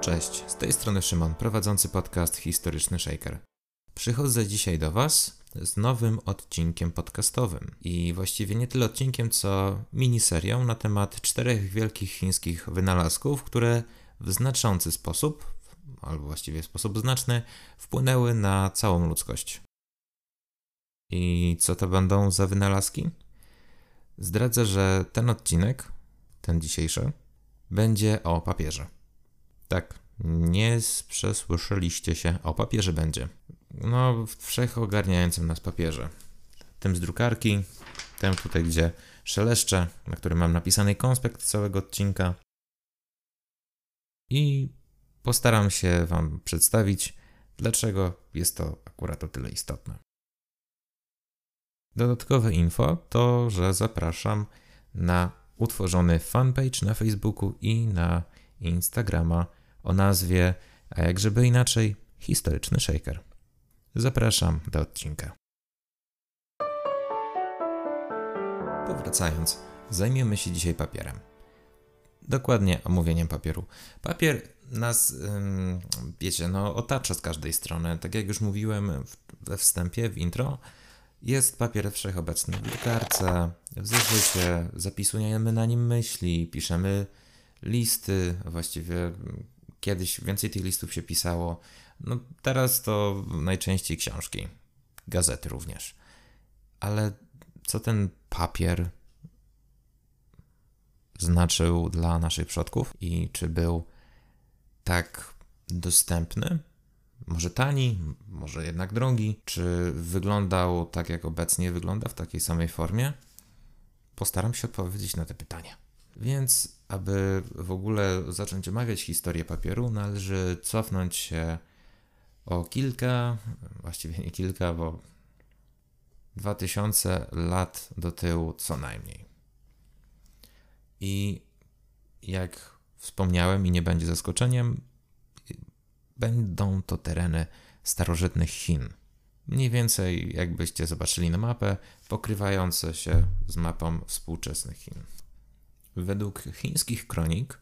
Cześć, z tej strony Szymon, prowadzący podcast Historyczny Shaker. Przychodzę dzisiaj do Was z nowym odcinkiem podcastowym i właściwie nie tyle odcinkiem, co miniserią na temat czterech wielkich chińskich wynalazków, które w znaczący sposób, albo właściwie w sposób znaczny, wpłynęły na całą ludzkość. I co to będą za wynalazki? Zdradzę, że ten odcinek, ten dzisiejszy, będzie o papierze. Tak, nie przesłyszeliście się, o papierze będzie. No, wszechogarniającym nas papierze. Tym z drukarki, tym tutaj, gdzie szeleszcze, na którym mam napisany konspekt całego odcinka. I postaram się Wam przedstawić, dlaczego jest to akurat o tyle istotne. Dodatkowe info to, że zapraszam na utworzony fanpage na Facebooku i na Instagrama o nazwie, a jak żeby inaczej, Historyczny Shaker. Zapraszam do odcinka. Powracając, zajmiemy się dzisiaj papierem. Dokładnie omówieniem papieru. Papier nas, wiecie, no, otacza z każdej strony. Tak jak już mówiłem we wstępie, w intro, jest papier wszechobecny w drukarce, w zeszycie, zapisujemy na nim myśli, piszemy listy, właściwie kiedyś więcej tych listów się pisało. No teraz to najczęściej książki, gazety również. Ale co ten papier znaczył dla naszych przodków i czy był tak dostępny? Może tani, może jednak drogi? Czy wyglądał tak jak obecnie wygląda w takiej samej formie? Postaram się odpowiedzieć na te pytania. Więc, aby w ogóle zacząć omawiać historię papieru, należy cofnąć się o kilka, właściwie nie kilka, bo 2000 lat do tyłu co najmniej. I jak wspomniałem, i nie będzie zaskoczeniem, będą to tereny starożytnych Chin. Mniej więcej, jakbyście zobaczyli na mapę, pokrywające się z mapą współczesnych Chin. Według chińskich kronik,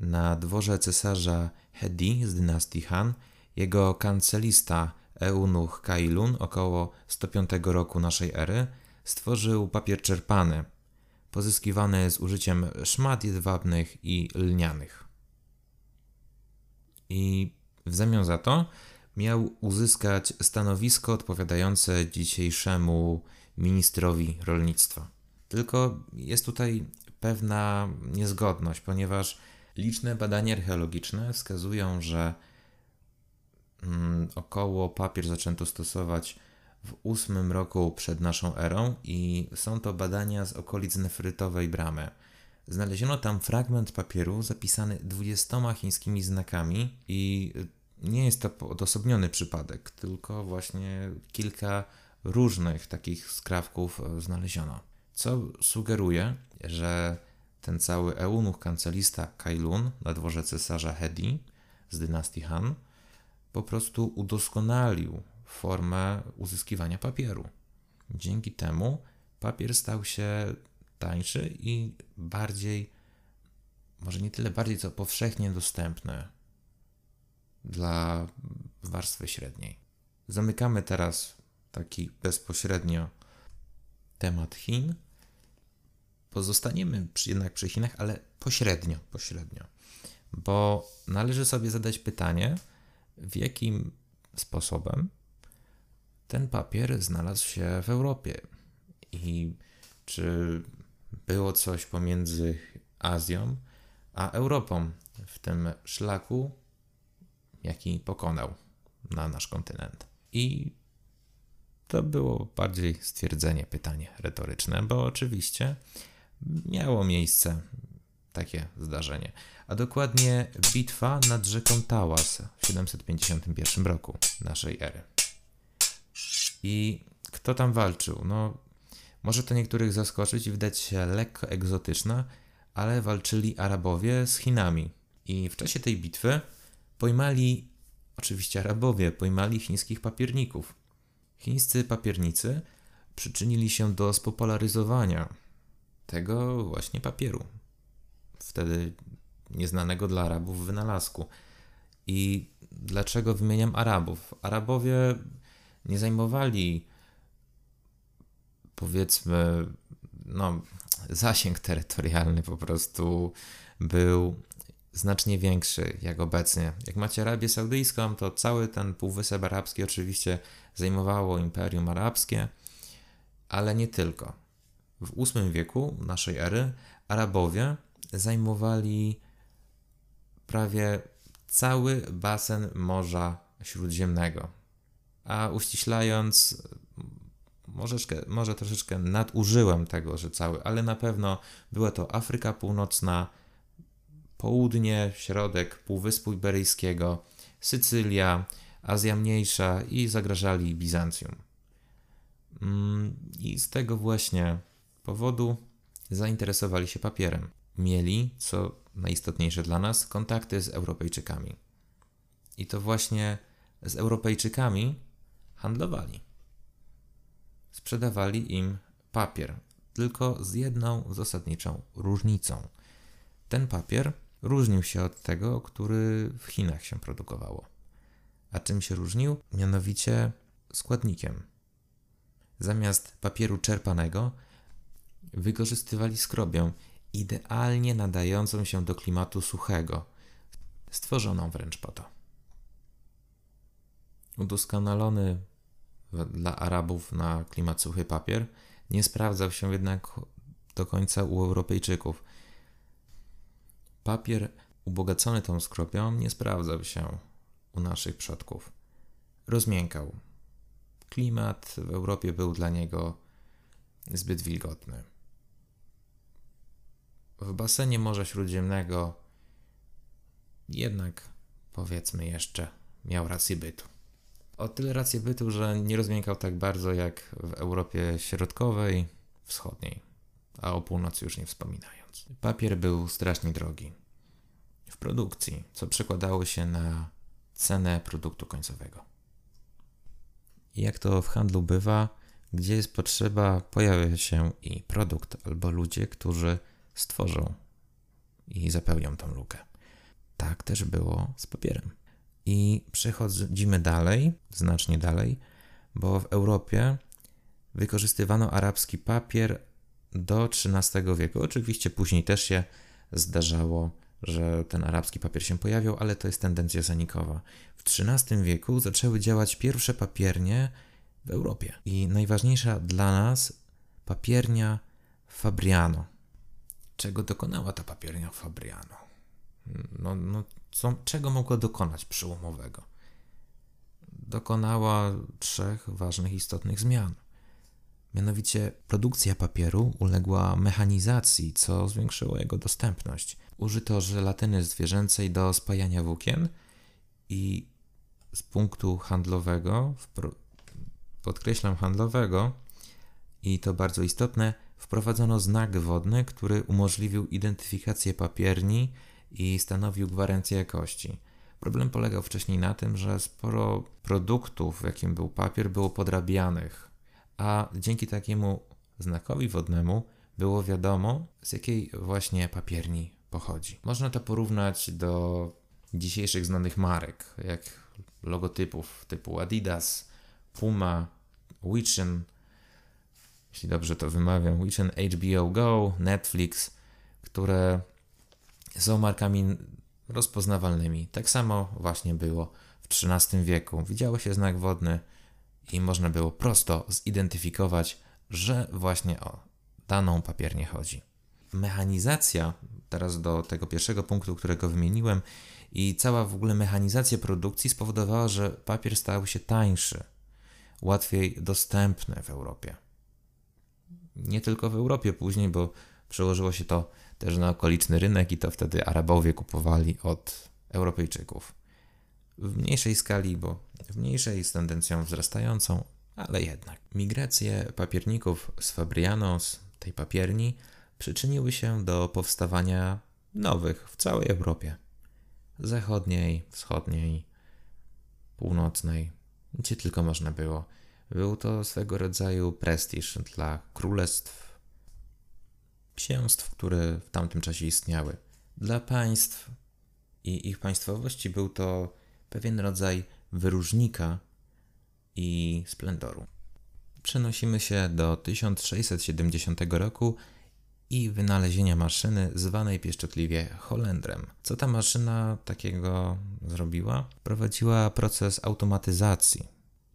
na dworze cesarza Hedi z dynastii Han, jego kancelista eunuch Kailun około 105 roku naszej ery stworzył papier czerpany, pozyskiwany z użyciem szmat jedwabnych i lnianych. I w zamian za to miał uzyskać stanowisko odpowiadające dzisiejszemu ministrowi rolnictwa. Tylko jest tutaj pewna niezgodność, ponieważ liczne badania archeologiczne wskazują, że mm, około papier zaczęto stosować w ósmym roku przed naszą erą i są to badania z okolic nefrytowej bramy. Znaleziono tam fragment papieru zapisany dwudziestoma chińskimi znakami i nie jest to odosobniony przypadek, tylko właśnie kilka różnych takich skrawków znaleziono. Co sugeruje, że ten cały eunuch kancelista Kailun na dworze cesarza Hedi z dynastii Han po prostu udoskonalił formę uzyskiwania papieru. Dzięki temu papier stał się tańszy i bardziej, może nie tyle bardziej, co powszechnie dostępny dla warstwy średniej. Zamykamy teraz taki bezpośrednio temat Chin. Pozostaniemy przy, jednak przy Chinach, ale pośrednio, pośrednio. Bo należy sobie zadać pytanie, w jakim sposobem ten papier znalazł się w Europie i czy było coś pomiędzy Azją a Europą w tym szlaku, jaki pokonał na nasz kontynent. I to było bardziej stwierdzenie, pytanie retoryczne, bo oczywiście miało miejsce takie zdarzenie, a dokładnie bitwa nad rzeką Tałas w 751 roku naszej ery. I kto tam walczył? No, może to niektórych zaskoczyć i wydać się lekko egzotyczna, ale walczyli Arabowie z Chinami. I w czasie tej bitwy pojmali, oczywiście Arabowie, pojmali chińskich papierników. Chińscy papiernicy przyczynili się do spopularyzowania tego właśnie papieru. Wtedy nieznanego dla Arabów wynalazku. I dlaczego wymieniam Arabów? Arabowie nie zajmowali, powiedzmy, no, zasięg terytorialny po prostu był znacznie większy jak obecnie. Jak macie Arabię Saudyjską, to cały ten półwysep arabski oczywiście zajmowało Imperium Arabskie, ale nie tylko. W VIII wieku naszej ery Arabowie zajmowali prawie cały basen Morza Śródziemnego. A uściślając, może, może troszeczkę nadużyłem tego, że cały, ale na pewno była to Afryka Północna, południe, środek Półwyspu Iberyjskiego, Sycylia, Azja Mniejsza i zagrażali Bizancjum. Mm, I z tego właśnie powodu zainteresowali się papierem. Mieli, co najistotniejsze dla nas, kontakty z Europejczykami. I to właśnie z Europejczykami handlowali. Sprzedawali im papier, tylko z jedną zasadniczą różnicą. Ten papier różnił się od tego, który w Chinach się produkowało. A czym się różnił? Mianowicie składnikiem. Zamiast papieru czerpanego wykorzystywali skrobię idealnie nadającą się do klimatu suchego, stworzoną wręcz po to. Udoskonalony dla Arabów na klimat suchy papier nie sprawdzał się jednak do końca u Europejczyków. Papier ubogacony tą skropią nie sprawdzał się u naszych przodków. Rozmiękał. Klimat w Europie był dla niego zbyt wilgotny. W basenie Morza Śródziemnego jednak, powiedzmy jeszcze, miał rację bytu. O tyle rację bytu, że nie rozmiękał tak bardzo jak w Europie Środkowej, Wschodniej, a o północy już nie wspominając. Papier był strasznie drogi w produkcji, co przekładało się na cenę produktu końcowego. Jak to w handlu bywa, gdzie jest potrzeba, pojawia się i produkt albo ludzie, którzy stworzą i zapełnią tą lukę. Tak też było z papierem. I przechodzimy dalej, znacznie dalej, bo w Europie wykorzystywano arabski papier do XIII wieku. Oczywiście później też się zdarzało, że ten arabski papier się pojawiał, ale to jest tendencja zanikowa. W XIII wieku zaczęły działać pierwsze papiernie w Europie. I najważniejsza dla nas papiernia Fabriano. Czego dokonała ta papiernia Fabriano? No, no co, czego mogła dokonać przełomowego? Dokonała trzech ważnych, istotnych zmian. Mianowicie produkcja papieru uległa mechanizacji, co zwiększyło jego dostępność. Użyto żelatyny zwierzęcej do spajania włókien i z punktu handlowego, podkreślam handlowego, i to bardzo istotne, wprowadzono znak wodny, który umożliwił identyfikację papierni i stanowił gwarancję jakości. Problem polegał wcześniej na tym, że sporo produktów, jakim był papier, było podrabianych, a dzięki takiemu znakowi wodnemu było wiadomo, z jakiej właśnie papierni pochodzi. Można to porównać do dzisiejszych znanych marek, jak logotypów typu Adidas, Puma, Witchen, jeśli dobrze to wymawiam, Witchen, HBO Go, Netflix, które są markami rozpoznawalnymi. Tak samo właśnie było w XIII wieku. Widziało się znak wodny i można było prosto zidentyfikować, że właśnie o daną papiernię chodzi. Mechanizacja, teraz do tego pierwszego punktu, którego wymieniłem, i cała w ogóle mechanizacja produkcji spowodowała, że papier stał się tańszy, łatwiej dostępny w Europie. Nie tylko w Europie później, bo przełożyło się to też na okoliczny rynek i to wtedy Arabowie kupowali od Europejczyków. W mniejszej skali, bo w mniejszej z tendencją wzrastającą, ale jednak. Migracje papierników z Fabriano, z tej papierni, przyczyniły się do powstawania nowych w całej Europie. Zachodniej, wschodniej, północnej, gdzie tylko można było. Był to swego rodzaju prestiż dla królestw, księstw, które w tamtym czasie istniały. Dla państw i ich państwowości był to pewien rodzaj wyróżnika i splendoru. Przenosimy się do 1670 roku i wynalezienia maszyny zwanej pieszczotliwie Holendrem. Co ta maszyna takiego zrobiła? Prowadziła proces automatyzacji,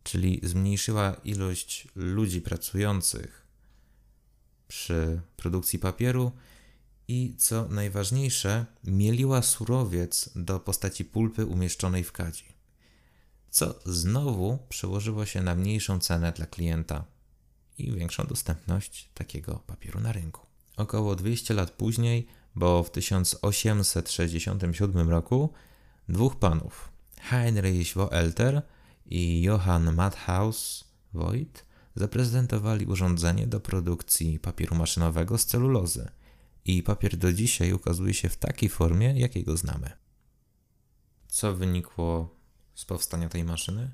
czyli zmniejszyła ilość ludzi pracujących przy produkcji papieru i co najważniejsze, mieliła surowiec do postaci pulpy umieszczonej w kadzi, co znowu przełożyło się na mniejszą cenę dla klienta i większą dostępność takiego papieru na rynku. Około 200 lat później, bo w 1867 roku, dwóch panów, Heinrich Woelter i Johann Matthaus Voigt, zaprezentowali urządzenie do produkcji papieru maszynowego z celulozy i papier do dzisiaj ukazuje się w takiej formie, jakiej go znamy. Co wynikło z powstania tej maszyny?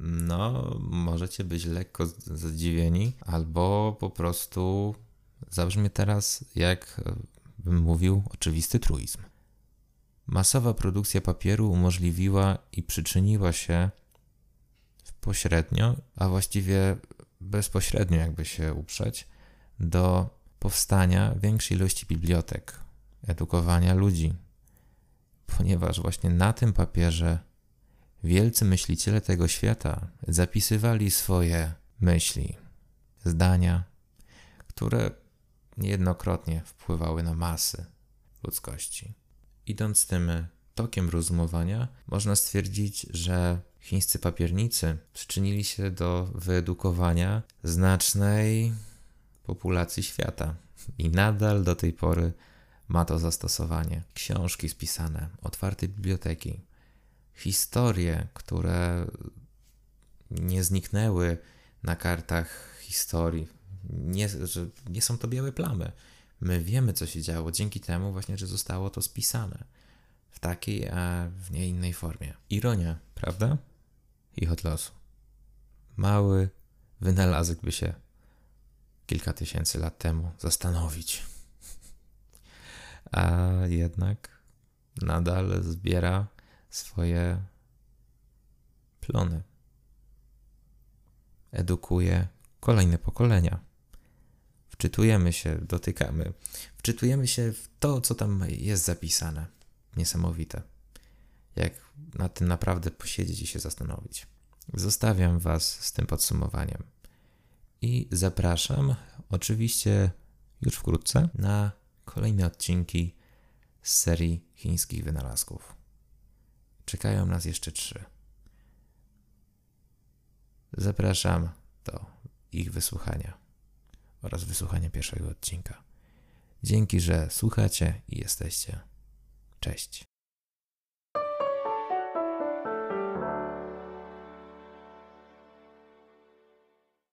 No, możecie być lekko zdziwieni, albo po prostu zabrzmie teraz, jak bym mówił, oczywisty truizm. Masowa produkcja papieru umożliwiła i przyczyniła się pośrednio, a właściwie bezpośrednio, jakby się uprzeć, do powstania większej ilości bibliotek, edukowania ludzi, ponieważ właśnie na tym papierze wielcy myśliciele tego świata zapisywali swoje myśli, zdania, które niejednokrotnie wpływały na masy ludzkości. Idąc tym tokiem rozumowania, można stwierdzić, że chińscy papiernicy przyczynili się do wyedukowania znacznej populacji świata i nadal do tej pory ma to zastosowanie. Książki spisane, otwarte biblioteki, historie, które nie zniknęły na kartach historii, nie, że nie są to białe plamy. My wiemy, co się działo dzięki temu właśnie, że zostało to spisane w takiej, a w nie innej formie. Ironia, prawda? Ich od losu. Mały wynalazek by się kilka tysięcy lat temu zastanowić. A jednak nadal zbiera swoje plony. Edukuje kolejne pokolenia. Wczytujemy się, dotykamy, wczytujemy się w to, co tam jest zapisane. Niesamowite. Jak nad tym naprawdę posiedzieć i się zastanowić. Zostawiam Was z tym podsumowaniem i zapraszam oczywiście już wkrótce na kolejne odcinki z serii chińskich wynalazków. Czekają nas jeszcze trzy. Zapraszam do ich wysłuchania oraz wysłuchania pierwszego odcinka. Dzięki, że słuchacie i jesteście. Cześć.